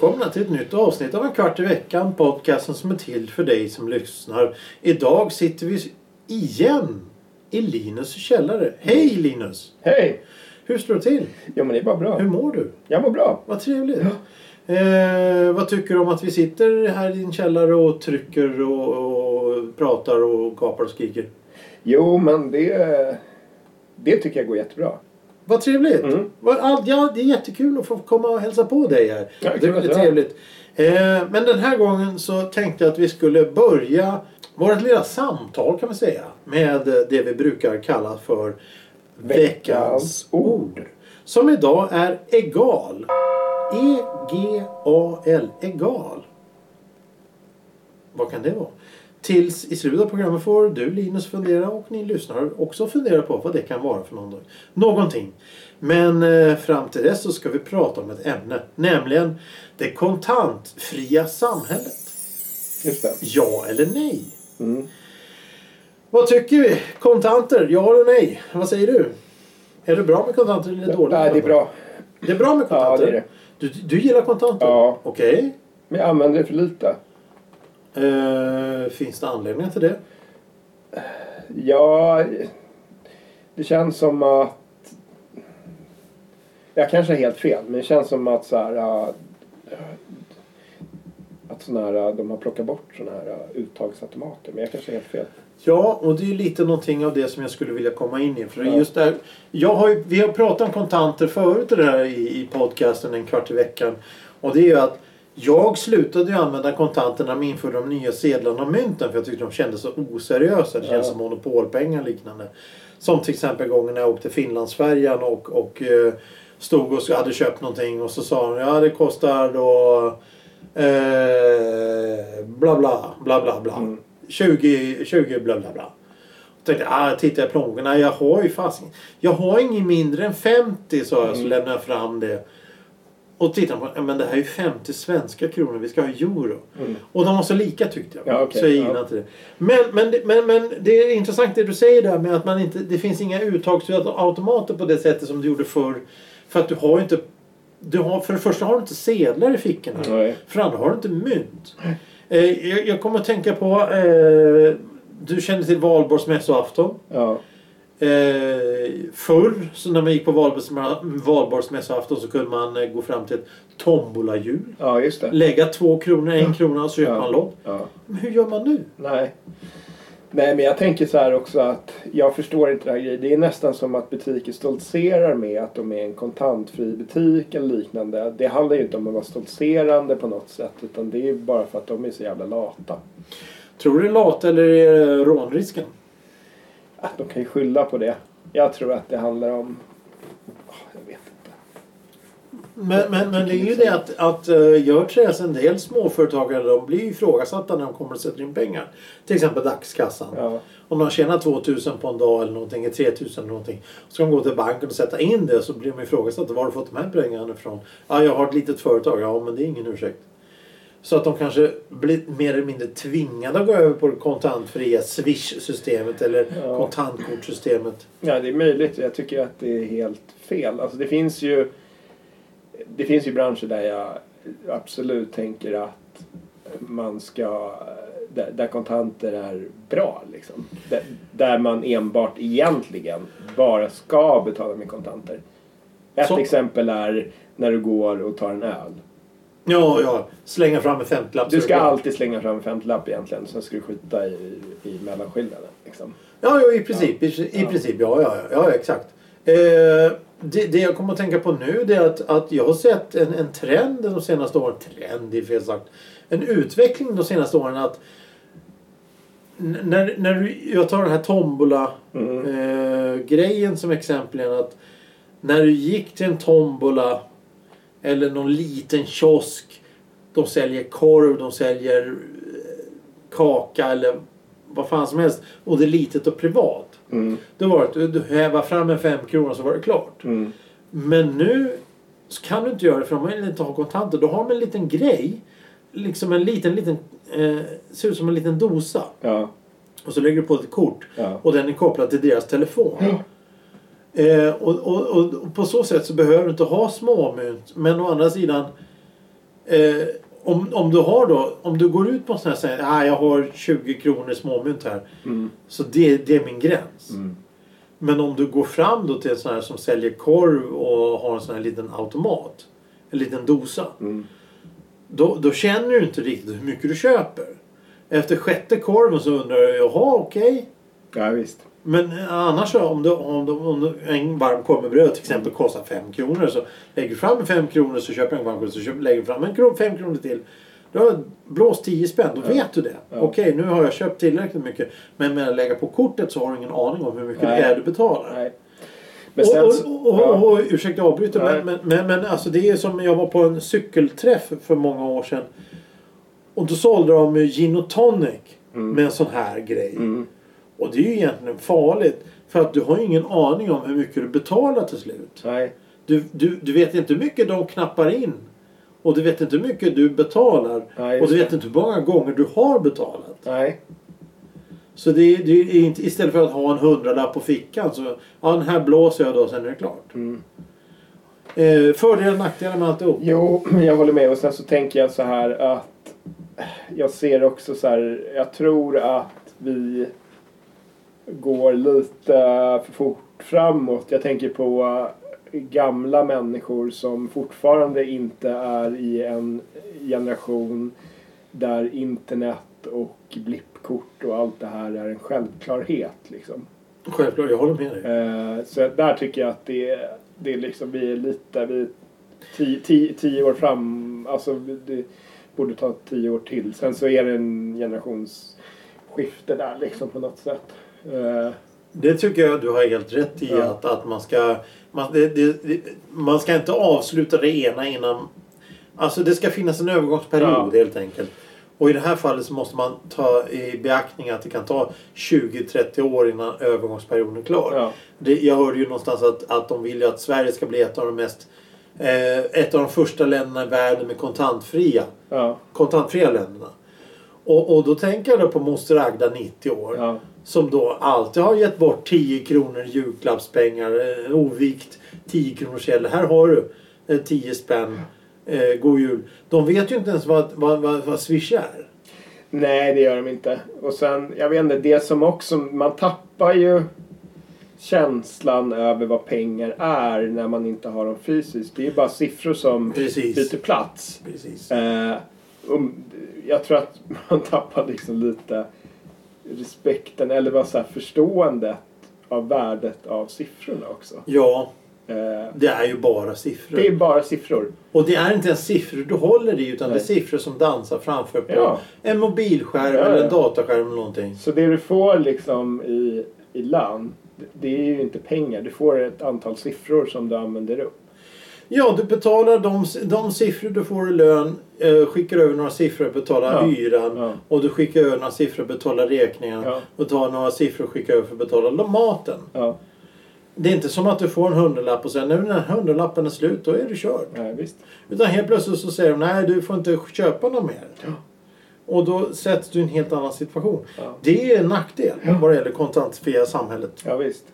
Välkomna till ett nytt avsnitt av En kvart i veckan. Podcasten som är till för dig som lyssnar. Idag sitter vi igen i Linus källare. Hej Linus! Hej! Hur står det till? Jo men det är bara bra. Hur mår du? Jag mår bra. Vad trevligt. Eh, vad tycker du om att vi sitter här i din källare och trycker och, och pratar och gapar och skriker? Jo men det, det tycker jag går jättebra. Vad trevligt! Mm. Ja, det är jättekul att få komma och hälsa på dig här. Ja, det är trevligt. Eh, men den här gången så tänkte jag att vi skulle börja vårt lilla samtal kan man säga. Med det vi brukar kalla för Veckans ord. Som idag är egal. E-G-A-L. Egal. Vad kan det vara? Tills i slutet av programmet får du Linus fundera och ni lyssnare också fundera på vad det kan vara för någon, någonting. Men eh, fram till dess så ska vi prata om ett ämne. Nämligen det kontantfria samhället. Just det. Ja eller nej? Mm. Vad tycker vi? Kontanter, ja eller nej? Vad säger du? Är det bra med kontanter eller dåligt? Nej, det är bra. Det är bra med Ja, kontanter? det är det. Du, du gillar kontanter? Ja. Okej. Men jag använder det för lite. Eh, finns det anledningar till det? Ja, det känns som att... Jag kanske har helt fel, men det känns som att så här... Att såna här, de har plockat bort såna här uttagsautomater. Men jag kanske har helt fel. Ja, och det är ju lite någonting av det som jag skulle vilja komma in i. För Ja. just där, jag har ju, vi har pratat om kontanter förut i det här i, i podcasten en kvart i veckan. Och det är ju att jag slutade ju använda kontanter när de införde de nya sedlarna och mynten. För jag tyckte de kändes så oseriösa. Det kändes Ja. som monopolpengar och liknande. Som till exempel gången när jag åkte Finlandsfärjan och, och eh, stod och hade köpt någonting och så sa de ja det kostar då eh, bla bla bla bla bla. Mm. 20, 20 bla bla bla. Och tänkte ah, jag tittar i plånboken. Jag har ju fast Jag har ingen mindre än 50 sa jag så Mm. lämnade jag fram det. Och på ja, men det här är ju 50 svenska kronor. Vi ska ha euro. Mm. Och de var så lika tyckte jag. Ja, okej. Så jag Ja. gillade inte det. Men, men, men, men det är intressant det du säger där med att man inte, det finns inga uttagsautomater på det sättet som du gjorde förr. För att du har ju inte du har, för det första har du inte sedlar i fickorna. Nej. För det andra har du inte mynt. Eh, jag, jag kommer att tänka på eh, du känner till valborgsmässoafton. Ja. Eh, förr, så när man gick på valborgsmässoafton så kunde man eh, gå fram till ett tombolahjul. ja, just det. Lägga två kronor, en krona och så köper man lott. Ja. Men hur gör man nu? Nej. Nej, men jag tänker så här också att jag förstår inte det här grejen. Det är nästan som att butiker stoltserar med att de är en kontantfri butik eller liknande. Det handlar ju inte om att vara stoltserande på något sätt utan det är bara för att de är så jävla lata. Tror du det är lat eller är det rånrisken? De kan ju skylla på det. Jag tror att det handlar om... Jag vet inte. Men, men, men det är ju det att, att uh, gör träs en del småföretagare de blir ju ifrågasatta när de kommer och sätter in pengar. Till exempel dagskassan. Ja, Om de tjänar 2000 på en dag eller någonting, eller 3000 eller någonting. Så ska de gå till banken och sätta in det så blir de ifrågasatta. Var har du fått de här pengarna ifrån? Ja, jag har ett litet företag. Ja, men det är ingen ursäkt. Så att de kanske blir mer eller mindre tvingade att gå över på det kontantfria Swish-systemet eller Ja. kontantkortsystemet. ja, det är möjligt. Jag tycker att det är helt fel. Alltså det finns ju... Det finns ju branscher där jag absolut tänker att man ska... Där, där kontanter är bra liksom. Där, där man enbart egentligen bara ska betala med kontanter. Ett Så- exempel är när du går och tar en öl. Ja, ja. Slänga fram en femtiolapp. Du ska alltid slänga fram en femtiolapp egentligen. Sen ska du skjuta i, i mellanskillnaden. Liksom. Ja, ja i princip. I, i Ja. princip, ja, ja, ja, ja exakt. Eh, det, det jag kommer att tänka på nu det är att, att jag har sett en, en trend de senaste åren. Trend är fel sagt. En utveckling de senaste åren att när, när du, jag tar den här tombola Mm. eh, grejen som exempel. Att när du gick till en tombola eller någon liten kiosk. De säljer korv, de säljer eh, kaka eller vad fan som helst. Och det är litet och privat. Mm. Då var det du- hävar fram en fem kronor så var det klart. Mm. Men nu kan du inte göra det för de vill inte ha kontanter. Då har de en liten grej. Liksom en liten, liten, eh, ser ut som en liten dosa. Ja. Och så lägger du på ett kort. Ja. Och den är kopplad till deras telefon. Ja. Eh, och, och, och, och på så sätt så behöver du inte ha småmynt. Men å andra sidan Eh, om, om du har då, om du går ut på en sån här säger ah, jag har 20 kronor småmynt här. Mm. Så det, det är min gräns. Mm. Men om du går fram då till en sån här som säljer korv och har en sån här liten automat. En liten dosa. Mm. Då, då känner du inte riktigt hur mycket du köper. Efter sjätte korven så undrar du, jaha okej. Ja, visst. Men annars så, om, du, om, du, om du, en varm korv med bröd till exempel kostar fem kronor så lägger du fram fem kronor så köper jag en varm korv så köper, lägger du fram en kron, kronor till. Då har blåst 10 spänn, då Ja. vet du det. Ja. Okej, nu har jag köpt tillräckligt mycket. Men med att lägga på kortet så har du ingen aning om hur mycket Nej. det är du betalar. Nej. Och, så- och, och, ja. och, och, ursäkta jag avbryter men, men, men, men alltså det är som jag var på en cykelträff för många år sedan. Och då sålde de gin och tonic Mm. med en sån här grej. Mm. Och det är ju egentligen farligt. För att du har ju ingen aning om hur mycket du betalar till slut. Nej. Du, du, du vet inte hur mycket de knappar in. Och du vet inte hur mycket du betalar. Nej, och du vet inte hur många gånger du har betalat. Nej. Så det, är- det är inte, istället för att ha en hundralapp på fickan så ja den här blåser jag då sen är det klart. Mm. Eh, fördelar och nackdelar med alltihop. Jo, jag håller med. Och sen så tänker jag så här att jag ser också så här. Jag tror att vi går lite för fort framåt. Jag tänker på gamla människor som fortfarande inte är i en generation där internet och blippkort och allt det här är en självklarhet. Liksom. Självklart, jag håller med dig. Eh, så där tycker jag att det, det liksom, vi är lite, vi är tio, tio, tio år fram, alltså det borde ta tio år till. Sen så är det en generationsskifte där liksom på något sätt. Eh, Det tycker jag du har helt rätt i. Ja. Att, att man ska... Man, det, det, man ska inte avsluta det ena innan... Alltså det ska finnas en övergångsperiod Ja. helt enkelt. Och i det här fallet så måste man ta i beaktning att det kan ta 20-30 år innan övergångsperioden är klar. ja, Det, jag hörde ju någonstans att, att de vill ju att Sverige ska bli ett av de mest... Eh, ett av de första länderna i världen med kontantfria. ja, Kontantfria länderna. Och, och då tänker jag då på moster Agda 90 år. Som då alltid har gett bort 10 kronor julklappspengar. En ovikt 10 kronor sedel. Här har du eh, 10 spänn. Eh, god jul. De vet ju inte ens vad, vad, vad, vad Swish är. Nej, det gör de inte. Och sen, jag vet inte, det som också, man tappar ju känslan över vad pengar är när man inte har dem fysiskt. Det är ju bara siffror som Precis. byter plats. Precis. Eh, jag tror att man tappar liksom lite respekten eller vad så här, förståendet av värdet av siffrorna också. Ja, Eh, det är ju bara siffror. det är bara siffror. Och det är inte ens siffror du håller i utan det är Nej. siffror som dansar framför på Ja. en mobilskärm Ja, eller en dataskärm eller någonting. Så det du får liksom i, i lön, det är ju inte pengar. Du får ett antal siffror som du använder upp. Ja, du betalar de, de siffror du får i lön, eh, skickar över några siffror betalar Ja. hyran. Ja. Och du skickar över några siffror betalar räkningarna. Ja. Och tar några siffror och skickar över för att betala maten. Ja, Det är inte som att du får en hundralapp och sen när den här hundralappen är slut, då är du körd. nej, visst. Utan helt plötsligt så säger de nej, du får inte köpa något mer. Ja. Och då sätts du i en helt annan situation. Ja. Det är en nackdel vad det gäller kontantfria samhället. Ja, visst.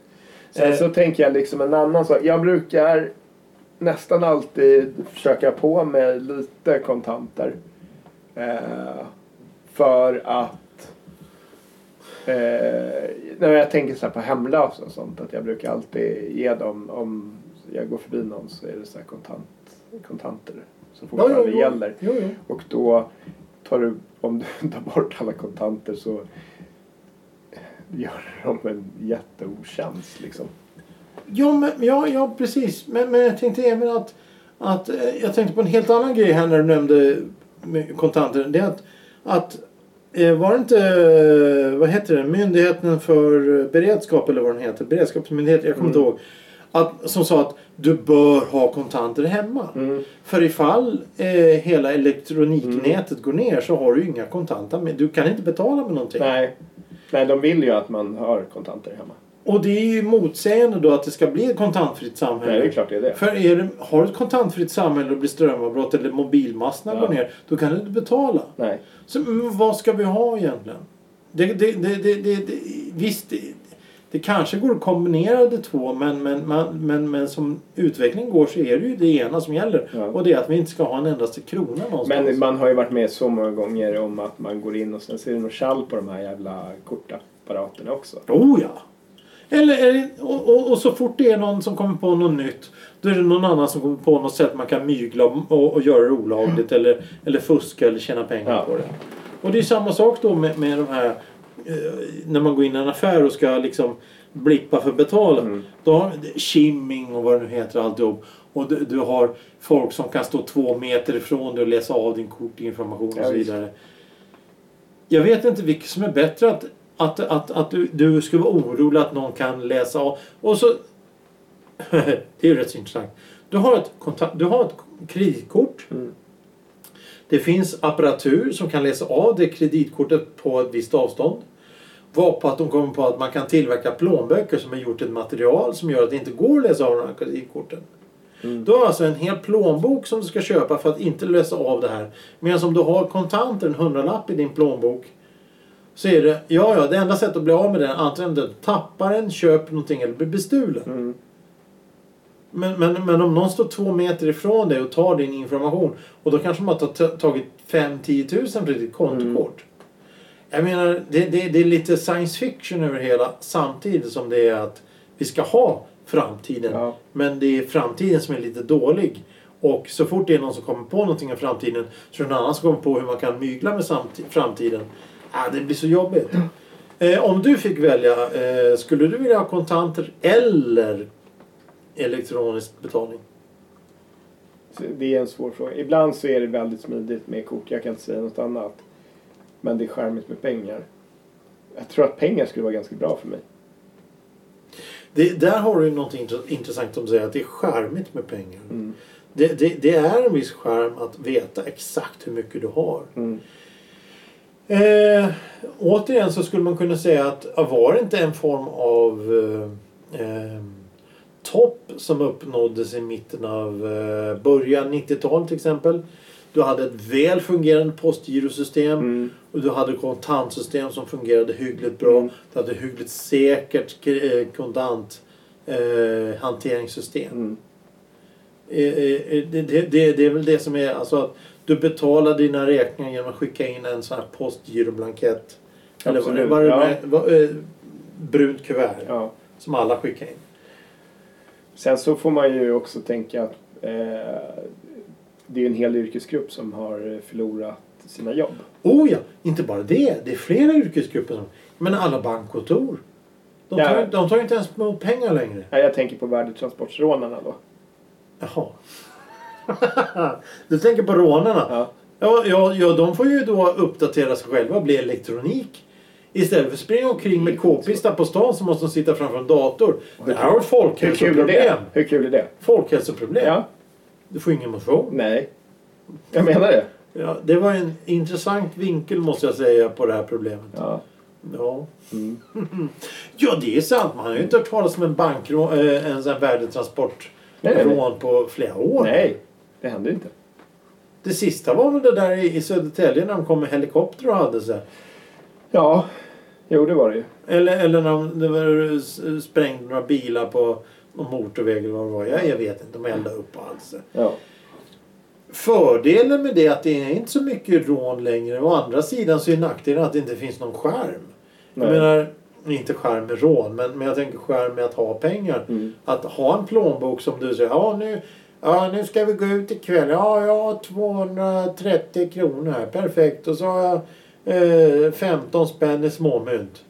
Sen Eh. så tänker jag liksom en annan sak. Jag brukar nästan alltid försöka på med lite kontanter. Eh, för att eh, när jag tänker så här på hemlösa och sånt att jag brukar alltid ge dem om jag går förbi någon så är det så här kontant, kontanter som fortfarande gäller. Jo, jo. Och då tar du, om du tar bort alla kontanter så gör de en jätteotjänst liksom. Ja, men, ja, ja precis. Men, men jag tänkte även att, att eh, jag tänkte på en helt annan grej här när du nämnde kontanter. Det är att, att eh, var det inte, eh, vad heter det, Myndigheten för beredskap eller vad den heter, Beredskapsmyndigheten, jag kommer inte Mm. ihåg. Att, som sa att du bör ha kontanter hemma. Mm. För ifall eh, hela elektroniknätet går ner så har du inga kontanter med. Du kan inte betala med någonting. Nej. Nej, de vill ju att man har kontanter hemma. Och det är ju motsägande då att det ska bli ett kontantfritt samhälle. Nej, det är klart det är det. För är det, har du ett kontantfritt samhälle och blir strömavbrott eller mobilmasterna Ja. går ner, då kan du inte betala. Nej. Så vad ska vi ha egentligen? Det, det, det, det, det, det, visst, det, det kanske går att kombinera de två men, men, men, men, men som utvecklingen går så är det ju det ena som gäller. Ja. Och det är att vi inte ska ha en endaste krona någonstans. Men man har ju varit med så många gånger om att man går in och sen ser det något tjall på de här jävla kortapparaterna också. Oh ja! Eller, och, och, och så fort det är någon som kommer på något nytt då är det någon annan som kommer på något sätt man kan mygla och, och göra det olagligt eller, eller fuska eller tjäna pengar Ja. på det. Och det är samma sak då med, med de här eh, när man går in i en affär och ska liksom blippa för betala. Mm. Då har Shimming och vad det nu heter alltihop. Och du, du har folk som kan stå två meter ifrån dig och läsa av din kortinformation och så vidare. Jag vet inte vilket som är bättre. Att, att, att, att du, du ska vara orolig att någon kan läsa av. Och så... det är ju rätt så intressant. Du har ett, kontakt, du har ett kreditkort. Mm. Det finns apparatur som kan läsa av det kreditkortet på ett visst avstånd. Var på att de kommer på att man kan tillverka plånböcker som är gjort ett material som gör att det inte går att läsa av de här kreditkorten. Mm. Du har alltså en hel plånbok som du ska köpa för att inte läsa av det här. Medan om du har kontanter, en hundralapp i din plånbok. Så är det, ja ja, det enda sättet att bli av med den antingen att tappar den, köper någonting eller blir bestulen. Mm. Men, men, men om någon står två meter ifrån dig och tar din information och då kanske man har ta- tagit 5-10 tusen för ditt kontokort. Jag menar, det, det, det är lite science fiction över hela samtidigt som det är att vi ska ha framtiden. Ja. Men det är framtiden som är lite dålig. Och så fort det är någon som kommer på någonting om framtiden så är det någon annan som kommer på hur man kan mygla med framtiden. Ah, det blir så jobbigt. Eh, om du fick välja, eh, skulle du vilja ha kontanter eller elektronisk betalning? Det är en svår fråga. Ibland så är det väldigt smidigt med kort. Jag kan inte säga något annat. Men det är charmigt med pengar. Jag tror att pengar skulle vara ganska bra för mig. Det, där har du intress- intressant som säger att det är charmigt med pengar. Mm. Det, det, det är en viss charm att veta exakt hur mycket du har. Mm. Eh, återigen så skulle man kunna säga att var det inte en form av eh, eh, topp som uppnåddes i mitten av eh, början 90-tal till exempel. Du hade ett väl fungerande postgirosystem Mm. och du hade kontantsystem som fungerade hyggligt bra. Mm. Du hade hyggligt säkert eh, kontant eh. Mm. Det, det, det, det är väl det som är alltså att du betalar dina räkningar genom att skicka in en sån här postgiroblankett. Eller vad, Absolut, vad, det ja. vad, eh, brunt kuvert Ja. som alla skickar in. Sen så får man ju också tänka att eh, det är en hel yrkesgrupp som har förlorat sina jobb. Oh ja, inte bara det. Det är flera yrkesgrupper som... Men alla bankkontor. De tar, Ja. de tar inte ens emot pengar längre. Nej, jag tänker på värdetransportsrånarna då. Jaha. Du tänker på rånarna? Ja. Ja, ja, ja, de får ju då uppdatera sig själva och bli elektronik. Istället för att springa omkring med k-pista på stan så måste de sitta framför en dator. Det här har ett Hur kul är folkhälsoproblem. det? Hur kul är det? Folkhälsoproblem. Ja. Du får ingen motion. Nej. Jag menar det. Ja, det var en intressant vinkel måste jag säga på det här problemet. Ja. Ja, Mm. ja det är sant. Man har ju inte hört talas om en bankrån, äh, en sån här värdetransport Nej, nej, nej. rån på flera år. Nej, det händer inte. Det sista var väl det där i Södertälje när de kom med helikopter och hade sig. Ja, jo det var det ju. Eller, eller när de det var, s- sprängde några bilar på någon motorväg eller vad det var. Jag, jag vet inte. De eldade upp och allt. så. Ja. Fördelen med det är att det är inte så mycket rån längre. Å andra sidan så är nackdelen att det inte finns någon skärm. Jag menar, inte skärm med rån, men, men jag tänker skärm med att ha pengar. Mm. Att ha en plånbok som du säger, ja nu, ja, nu ska vi gå ut ikväll. Ja, jag har 230 kronor här. Perfekt. Och så har jag eh, 15 spänn i småmynt.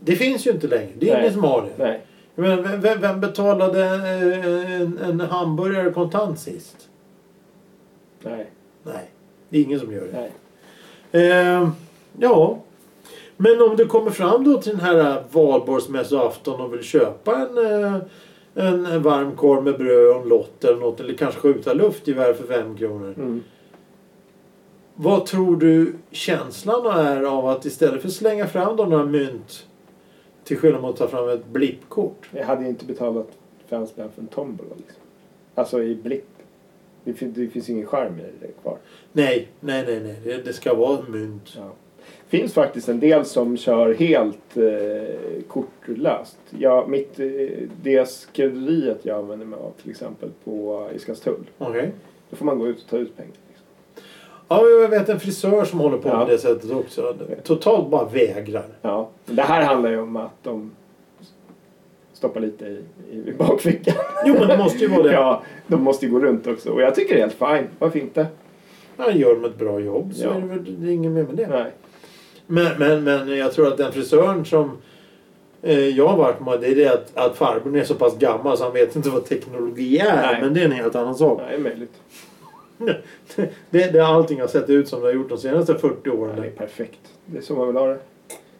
Det finns ju inte längre. Det är Nej. ingen som har det. Nej. Menar, vem, vem, betalade eh, en, en hamburgare kontant sist? Nej. Nej, det är ingen som gör det. Eh, ja. Men om du kommer fram då till den här valborgsmässoafton och vill köpa en, eh, en varm korv med bröd och en lott eller något eller kanske skjuta luftgevär för fem kronor. Mm. Vad tror du känslan är av att istället för att slänga fram då några mynt till skillnad mot att ta fram ett blippkort? Jag hade ju inte betalat fem spänn för en tombola liksom. Alltså i blipp. Det, det finns ingen charm i det kvar. Nej, nej, nej, nej. Det, det ska vara mynt. Ja. Finns faktiskt en del som kör helt eh, kortlöst. Ja, mitt, eh, det skrädderiet jag använder mig av till exempel på Iskanstull. Okej. Då får man gå ut och ta ut pengar. Liksom. Ja, jag vet en frisör som håller på Ja. med det sättet också. Totalt bara vägrar. Ja. Det här handlar ju om att de stoppar lite i, i bakfickan. Jo, men det måste ju vara det. Ja, de måste ju gå runt också. Och jag tycker det är helt fine. Varför inte? Ja, gör de ett bra jobb så Ja. är det väl inget mer med det. Nej. Men, men, men jag tror att den frisören som eh, jag har varit med det är det att, att farbrorn är så pass gammal så han vet inte vad teknologi är. Nej. Men det är en helt annan sak. Nej, möjligt. Det, det allting har sett ut som det har gjort de senaste 40 åren. Det är perfekt. Det är så man vill ha det.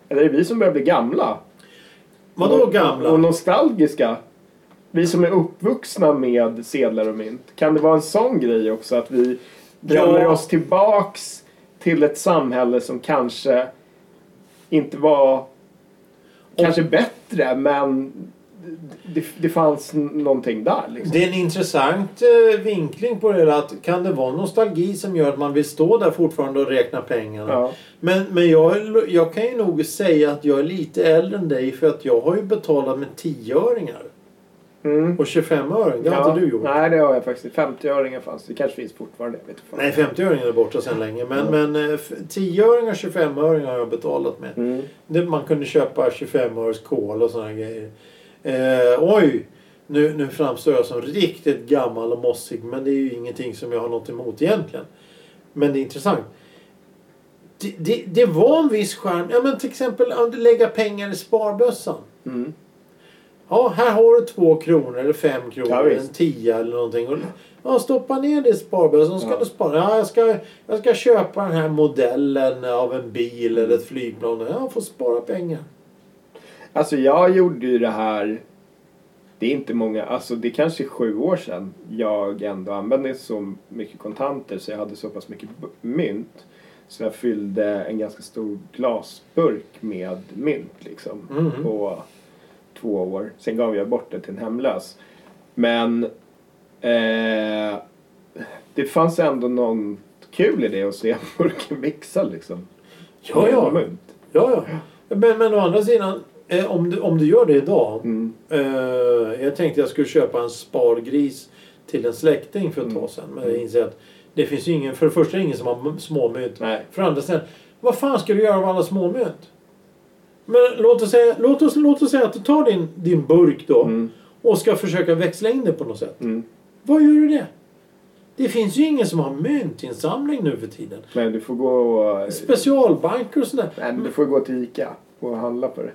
Eller är det vi som börjar bli gamla? Vadå Och- gamla? Och nostalgiska. Vi som är uppvuxna med sedlar och mynt. Kan det vara en sån grej också att vi drömmer Ja. oss tillbaks till ett samhälle som kanske inte var kanske bättre men det, det fanns någonting där liksom. Det är en intressant eh, vinkling på det hela. Att Kan det vara nostalgi som gör att man vill stå där fortfarande och räkna pengarna? Ja. Men, men jag, jag kan ju nog säga att jag är lite äldre än dig för att jag har ju betalat med 10-öringar. Mm. Och 25-öring, det har Ja. inte du gjort. Nej, det har jag faktiskt. 50-öringar fanns. Det kanske finns fortfarande. Jag vet inte. Nej, 50-öringen är borta sedan länge. Men, Ja. men eh, f- 10-öringar och 25-öringar har jag betalat med. Mm. Det, man kunde köpa 25-öres kol och sådana grejer. Eh, oj! Nu, nu framstår jag som riktigt gammal och mossig. Men det är ju ingenting som jag har något emot egentligen. Men det är intressant. Det, det, det var en viss skärm. Ja men till exempel att lägga pengar i sparbössan. Mm. Ja, här har du två kronor eller fem kronor, Ja, en tia eller någonting. Och, ja, stoppa ner det i sparbössan så ska Ja. du spara. Ja, jag ska, jag ska köpa den här modellen av en bil eller ett flygplan. Ja, jag får spara pengar. Alltså jag gjorde ju det här. Det är inte många, alltså det är kanske sju år sedan jag ändå använde så mycket kontanter så jag hade så pass mycket mynt. Så jag fyllde en ganska stor glasburk med mynt liksom. Mhm. På två år. Sen gav jag bort det till en hemlös. Men eh, det fanns ändå någon kul i det att se burken växa liksom. Ja, ja. Ja, ja. Men, men å andra sidan, eh, om, du, om du gör det idag. Mm. Eh, jag tänkte jag skulle köpa en spargris till en släkting för ett Mm. tag sedan. Men jag inser att det finns ju ingen, för det första ingen som har småmynt. Nej. För andra sidan, vad fan ska du göra av alla småmynt? Men låt oss säga, låt oss, låt oss säga att du tar din, din burk då Mm. och ska försöka växla in det på något sätt. Mm. Vad gör du det? Det finns ju ingen som har myntinsamling nu för tiden. Men du får gå och... Specialbanker och sådär. Men du får gå till Ica och handla på det.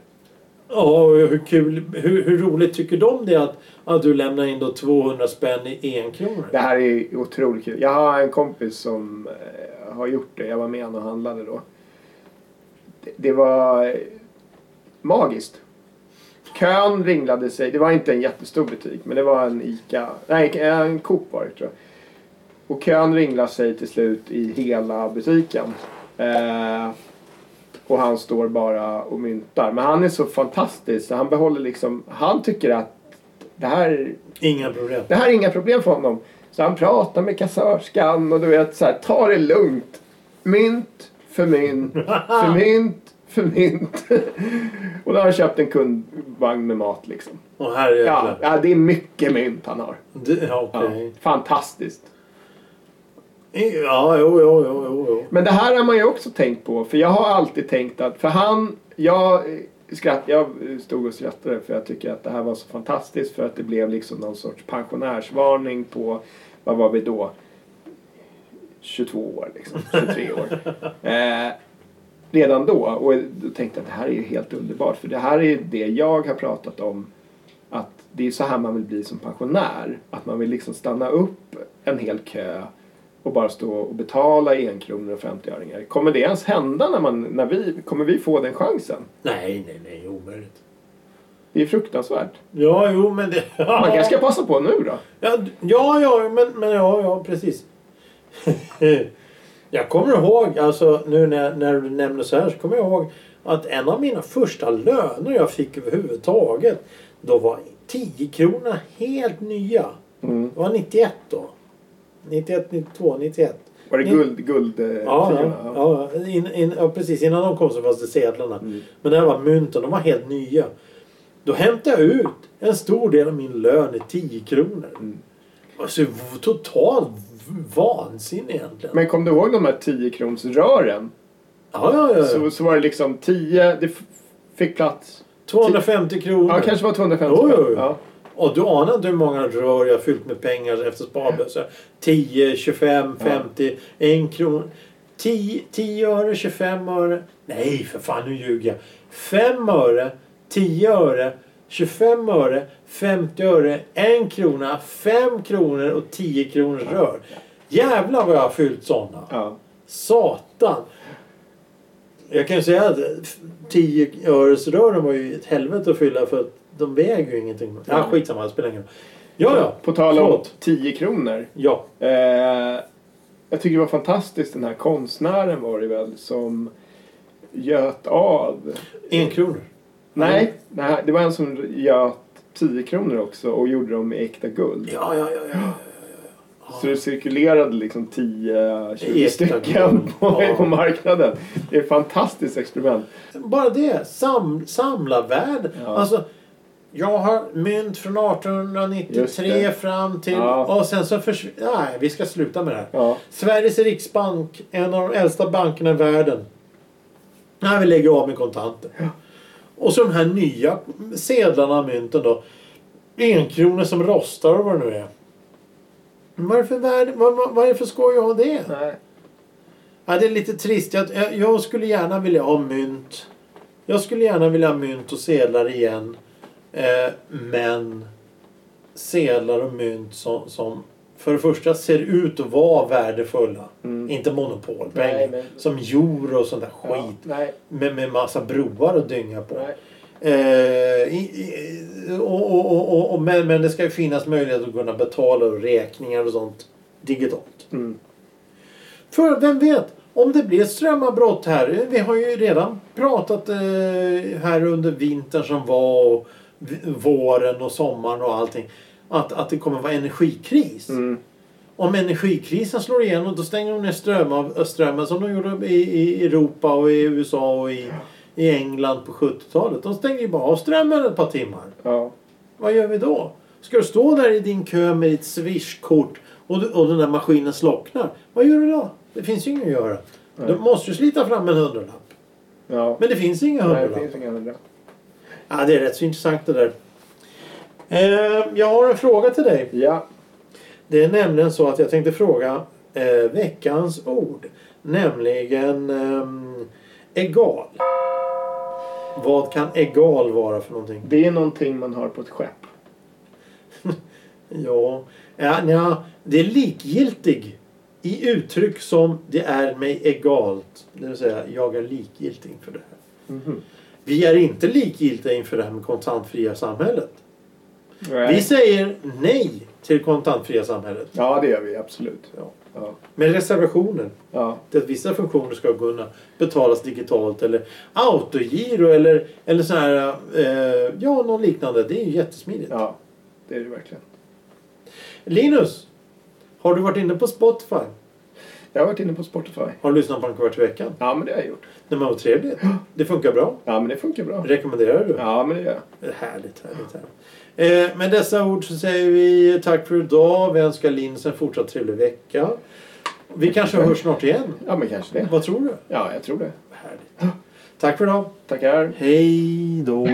Ja, hur, kul, hur, hur roligt tycker de det att, att du lämnar in då 200 spänn i en kronor? Det här är otroligt kul. Jag har en kompis som eh, har gjort det. Jag var med och handlade då. Det, det var magiskt. Kön ringlade sig. Det var inte en jättestor butik men det var en Ica. Nej, en Coop var det tror jag. Och kön ringlade sig till slut i hela butiken. Eh, och han står bara och myntar. Men han är så fantastisk. Så han behåller liksom. Han tycker att det här Inga problem. det här är inga problem för honom. Så han pratar med kassörskan och du vet så här, ta det lugnt. Mynt för mynt, för mynt, för mynt. och då har han köpt en kundvagn med mat liksom. Och här är Ja, ja, det är mycket mynt han har. Det, ja, Ja, okej. fantastiskt. Ja, jo, jo, jo, jo, jo. Men det här har man ju också tänkt på. För jag har alltid tänkt att, för han, jag, eh, skratt, jag stod och skrattade för jag tycker att det här var så fantastiskt för att det blev liksom någon sorts pensionärsvarning på, vad var vi då? 22 år liksom, 23 år. Eh, redan då. Och då tänkte jag att det här är ju helt underbart. För det här är det jag har pratat om. Att det är så här man vill bli som pensionär. Att man vill liksom stanna upp en hel kö och bara stå och betala en kronor och 50-öringar. Kommer det ens hända när, man, när vi, kommer vi få den chansen? Nej, nej, nej, omöjligt. Det är fruktansvärt. Ja, jo, men det... Man kanske ska passa på nu då? Ja, ja, ja men, men ja, ja, precis. jag kommer ihåg, alltså nu när, när du nämner så här så kommer jag ihåg att en av mina första löner jag fick överhuvudtaget då var 10 kronor helt nya. Mm. Det var 91 då. 91, 92, 91. Var det guld, guld eh, Ja, ja, ja, in, in, ja, precis. Innan de kom så fanns det sedlarna. Mm. Men det här var mynten, de var helt nya. Då hämtade jag ut en stor del av min lön i 10 kronor. Mm. Alltså totalt vansinne egentligen. Men kom du ihåg de här 10 kronsrören? ja, ja, ja. Så, så var det liksom 10, det fick plats. 250 kronor. Ja, kanske var 250 Jo, jo, jo. Ja. Och du anar inte hur många rör jag fyllt med pengar efter sparbössa. 10, 25, Ja. 50, 1 krona. 10, 10 öre, 25 öre. Nej, för fan nu ljuger jag. 5 öre, 10 öre, 25 öre, 50 öre, 1 krona, 5 kronor och 10 kronors rör. Jävlar vad jag har fyllt sådana. Ja. Satan! Jag kan ju säga att 10 öresrören var ju ett helvete att fylla för att de väger ju ingenting. Ja, skitsamma, det spelar ingen roll. Ja, ja. På tal om Förlåt. 10 kronor. Ja. Eh, jag tycker det var fantastiskt den här konstnären var det väl som göt av. En kronor. Nej, nej, det var en som göt 10 kronor också och gjorde dem i äkta guld. Ja, ja, ja. ja. Så det cirkulerade liksom 10-20 Äkta stycken på, Ja. på marknaden. Det är ett fantastiskt experiment. Bara det. Sam, samlarvärde. Ja. Alltså, jag har mynt från Just 1893 det. fram till... Ja. Och sen så försvinner... Nej, vi ska sluta med det här. Ja, Sveriges Riksbank, en av de äldsta bankerna i världen. Nej, vi lägger av med kontanter. Och så de här nya sedlarna, mynten då. Enkronor som rostar och vad det nu är. Varför, värde, det för skoj att ha det? nej. Ja, det är lite trist. Jag, jag, jag skulle gärna vilja ha mynt. Jag skulle gärna vilja ha mynt och sedlar igen. Eh, men sedlar och mynt som, som för det första ser ut att vara värdefulla. Mm. Inte monopolpengar. Nej, men- Som euro och sånt där Ja, skit. nej, Med, med massa broar att dynga på. Eh, i, i, och, och, och, och, och, men, men det ska ju finnas möjlighet att kunna betala räkningar och sånt digitalt. Mm. För vem vet? Om det blir strömavbrott här. Vi har ju redan pratat eh, här under vintern som var och våren och sommaren och allting. Att, att det kommer vara energikris. Mm. Om energikrisen slår igenom då stänger de ner ström av, strömmen som de gjorde i, i Europa och i USA och i, i England på 70-talet. De stänger ju bara av strömmen ett par timmar. Ja. Vad gör vi då? Ska du stå där i din kö med ditt swishkort och, du- och den där maskinen slocknar? Vad gör du då? Det finns ju inget att göra. Du Nej. måste ju slita fram en hundralapp. ja. Men det finns inga Nej, det finns inga hundra. Ja, det är rätt så intressant det där. Eh, jag har en fråga till dig. Ja. Det är nämligen så att jag tänkte fråga eh, veckans ord. Nämligen ehm, egal. Vad kan egal vara för någonting? Det är någonting man har på ett skepp. Ja, ja, det är likgiltig i uttryck som det är mig egalt. Det vill säga, jag är likgiltig inför det här. Mhm. Vi är inte likgiltiga inför det här med kontantfria samhället. Vi säger nej till kontantfria samhället. Ja, det gör vi absolut. Ja. Ja. Med reservationer. Ja. Till att vissa funktioner ska kunna betalas digitalt eller autogiro eller, eller så här, eh, ja, något liknande. Det är ju jättesmidigt. ja, det är det verkligen. Linus, har du varit inne på Spotify? Jag har varit inne på Spotify. Har du lyssnat på en kvart i veckan? Ja, men det har jag gjort. Nej men vad trevligt. Det funkar bra. Ja, men det funkar bra. Rekommenderar du? Ja, men det gör jag. Härligt, härligt, härligt. Eh, med dessa ord så säger vi tack för idag. Vi önskar Linus en fortsatt trevlig vecka. Vi kanske hörs snart igen. Ja, men kanske det. Vad tror du? Ja, jag tror det. Härligt. Tack för idag. Tackar. Hej då.